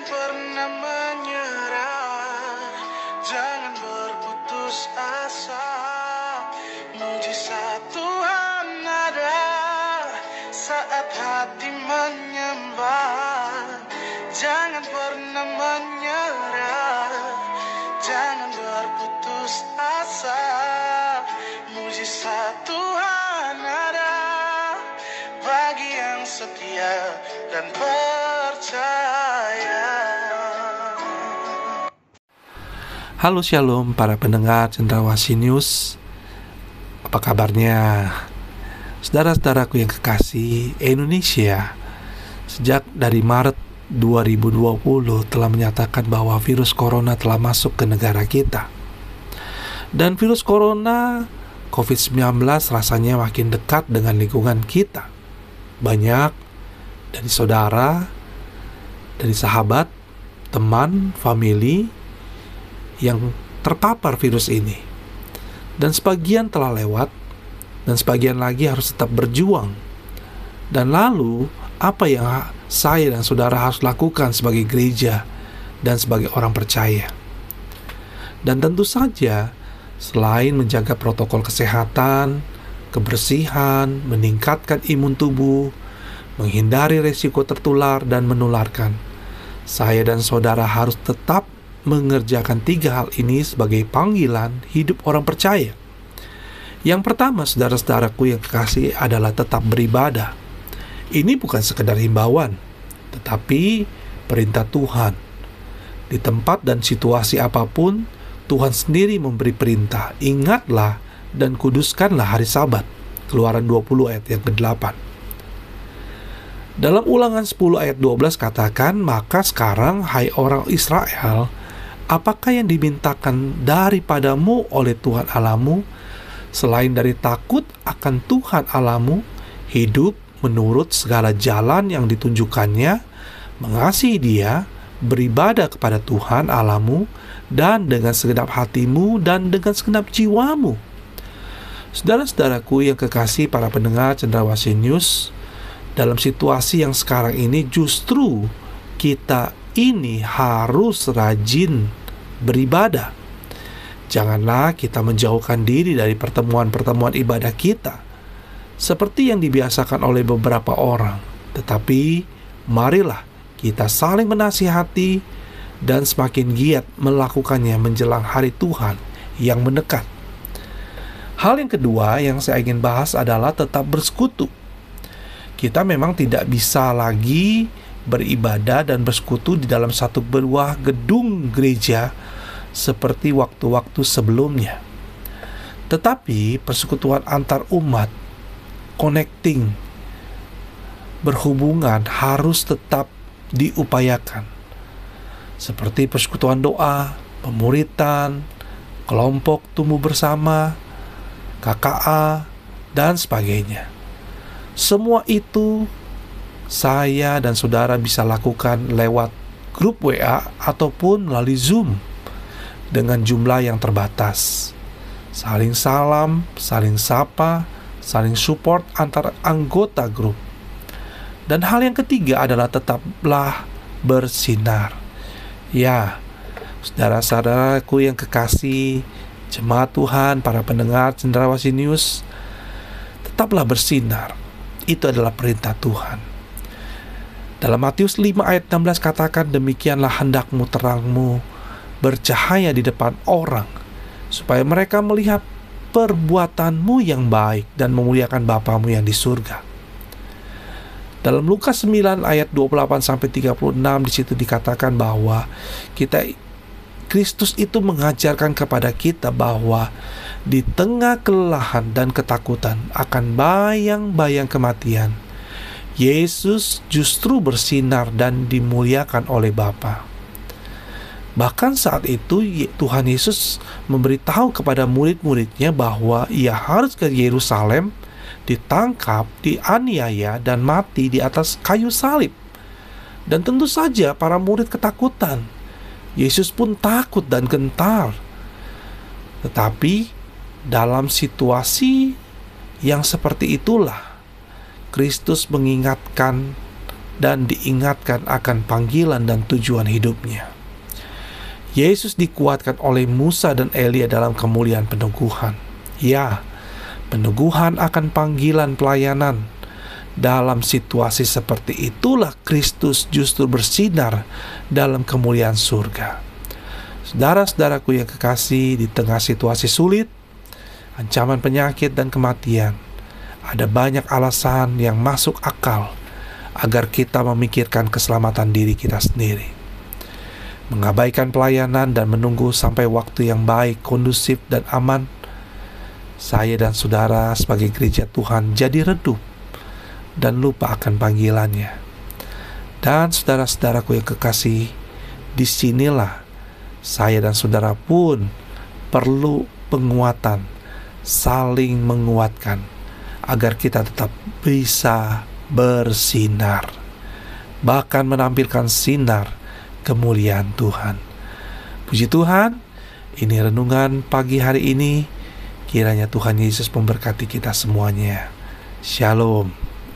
Jangan pernah menyerah, jangan berputus asa. Mujizat Tuhan ada saat hati menyembah. Jangan pernah menyerah, setia dan percaya. Halo Shalom para pendengar Cendrawasih News Apa kabarnya? Saudara-saudaraku yang kekasih Indonesia Sejak dari Maret 2020 telah menyatakan bahwa virus corona telah masuk ke negara kita Dan virus corona COVID-19 rasanya makin dekat dengan lingkungan kita Banyak dari saudara, dari sahabat, teman, famili, yang terpapar virus ini. Dan sebagian telah lewat, dan sebagian lagi harus tetap berjuang. Dan lalu, apa yang saya dan saudara harus lakukan sebagai gereja dan sebagai orang percaya? Dan tentu saja, selain menjaga protokol kesehatan, kebersihan, meningkatkan imun tubuh, menghindari resiko tertular dan menularkan, saya dan saudara harus tetap mengerjakan tiga hal ini sebagai panggilan hidup orang percaya. Yang pertama, saudara-saudaraku yang kekasih adalah tetap beribadah. Ini bukan sekedar himbauan, tetapi perintah Tuhan. Di tempat dan situasi apa pun, Tuhan sendiri memberi perintah. Ingatlah dan kuduskanlah hari sabat. Keluaran 20 ayat yang ke-8. Dalam ulangan 10 ayat 12 katakan, Maka sekarang, hai orang Israel, apakah yang dimintakan daripadamu oleh Tuhan Alamu selain dari takut akan Tuhan Alamu, hidup menurut segala jalan yang ditunjukkannya, mengasihi Dia, beribadah kepada Tuhan Alamu, dan dengan segenap hatimu dan dengan segenap jiwamu. Saudara-saudaraku yang kekasih para pendengar Cendrawasih News, dalam situasi yang sekarang ini justru kita ini harus rajin beribadah. Janganlah kita menjauhkan diri dari pertemuan-pertemuan ibadah kita, seperti yang dibiasakan oleh beberapa orang, tetapi marilah kita saling menasihati dan semakin giat melakukannya menjelang hari Tuhan yang mendekat. Hal yang kedua yang saya ingin bahas adalah tetap bersekutu. Kita memang tidak bisa lagi beribadah dan bersekutu di dalam satu buah gedung gereja seperti waktu-waktu sebelumnya. Tetapi persekutuan antar umat, connecting, berhubungan harus tetap diupayakan. Seperti persekutuan doa, pemuritan, kelompok tumbuh bersama, KKA, dan sebagainya. Semua itu saya dan saudara bisa lakukan lewat grup WA ataupun melalui Zoom dengan jumlah yang terbatas. Saling salam, saling sapa, saling support antar anggota grup. Dan hal yang ketiga adalah tetaplah bersinar. Ya, saudara-saudaraku yang kekasih, jemaat Tuhan, para pendengar Cendrawasih News, tetaplah bersinar. Itu adalah perintah Tuhan. Dalam Matius 5 ayat 16 katakan demikianlah hendakmu terangmu bercahaya di depan orang, supaya mereka melihat perbuatanmu yang baik dan memuliakan Bapamu yang di surga. Dalam Lukas 9 ayat 28 sampai 36 di situ dikatakan bahwa kita Kristus itu mengajarkan kepada kita bahwa di tengah kelelahan dan ketakutan akan bayang-bayang kematian, Yesus justru bersinar dan dimuliakan oleh Bapa. Bahkan saat itu Tuhan Yesus memberitahu kepada murid-muridnya bahwa ia harus ke Yerusalem, ditangkap, dianiaya, dan mati di atas kayu salib. Dan tentu saja para murid ketakutan. Yesus pun takut dan gentar. Tetapi dalam situasi yang seperti itulah Kristus mengingatkan dan diingatkan akan panggilan dan tujuan hidupnya. Yesus dikuatkan oleh Musa dan Elia dalam kemuliaan peneguhan. Ya, peneguhan akan panggilan pelayanan. Dalam situasi seperti itulah Kristus justru bersinar dalam kemuliaan surga. Saudara-saudaraku yang kekasih, di tengah situasi sulit, ancaman penyakit dan kematian, ada banyak alasan yang masuk akal agar kita memikirkan keselamatan diri kita sendiri. Mengabaikan pelayanan dan menunggu sampai waktu yang baik, kondusif, dan aman, saya dan saudara sebagai gereja Tuhan jadi redup dan lupa akan panggilannya. Dan saudara-saudaraku yang kekasih, di sinilah saya dan saudara pun perlu penguatan, saling menguatkan, agar kita tetap bisa bersinar, bahkan menampilkan sinar kemuliaan Tuhan. Puji Tuhan, ini renungan pagi hari ini. Kiranya Tuhan Yesus memberkati kita semuanya. Shalom.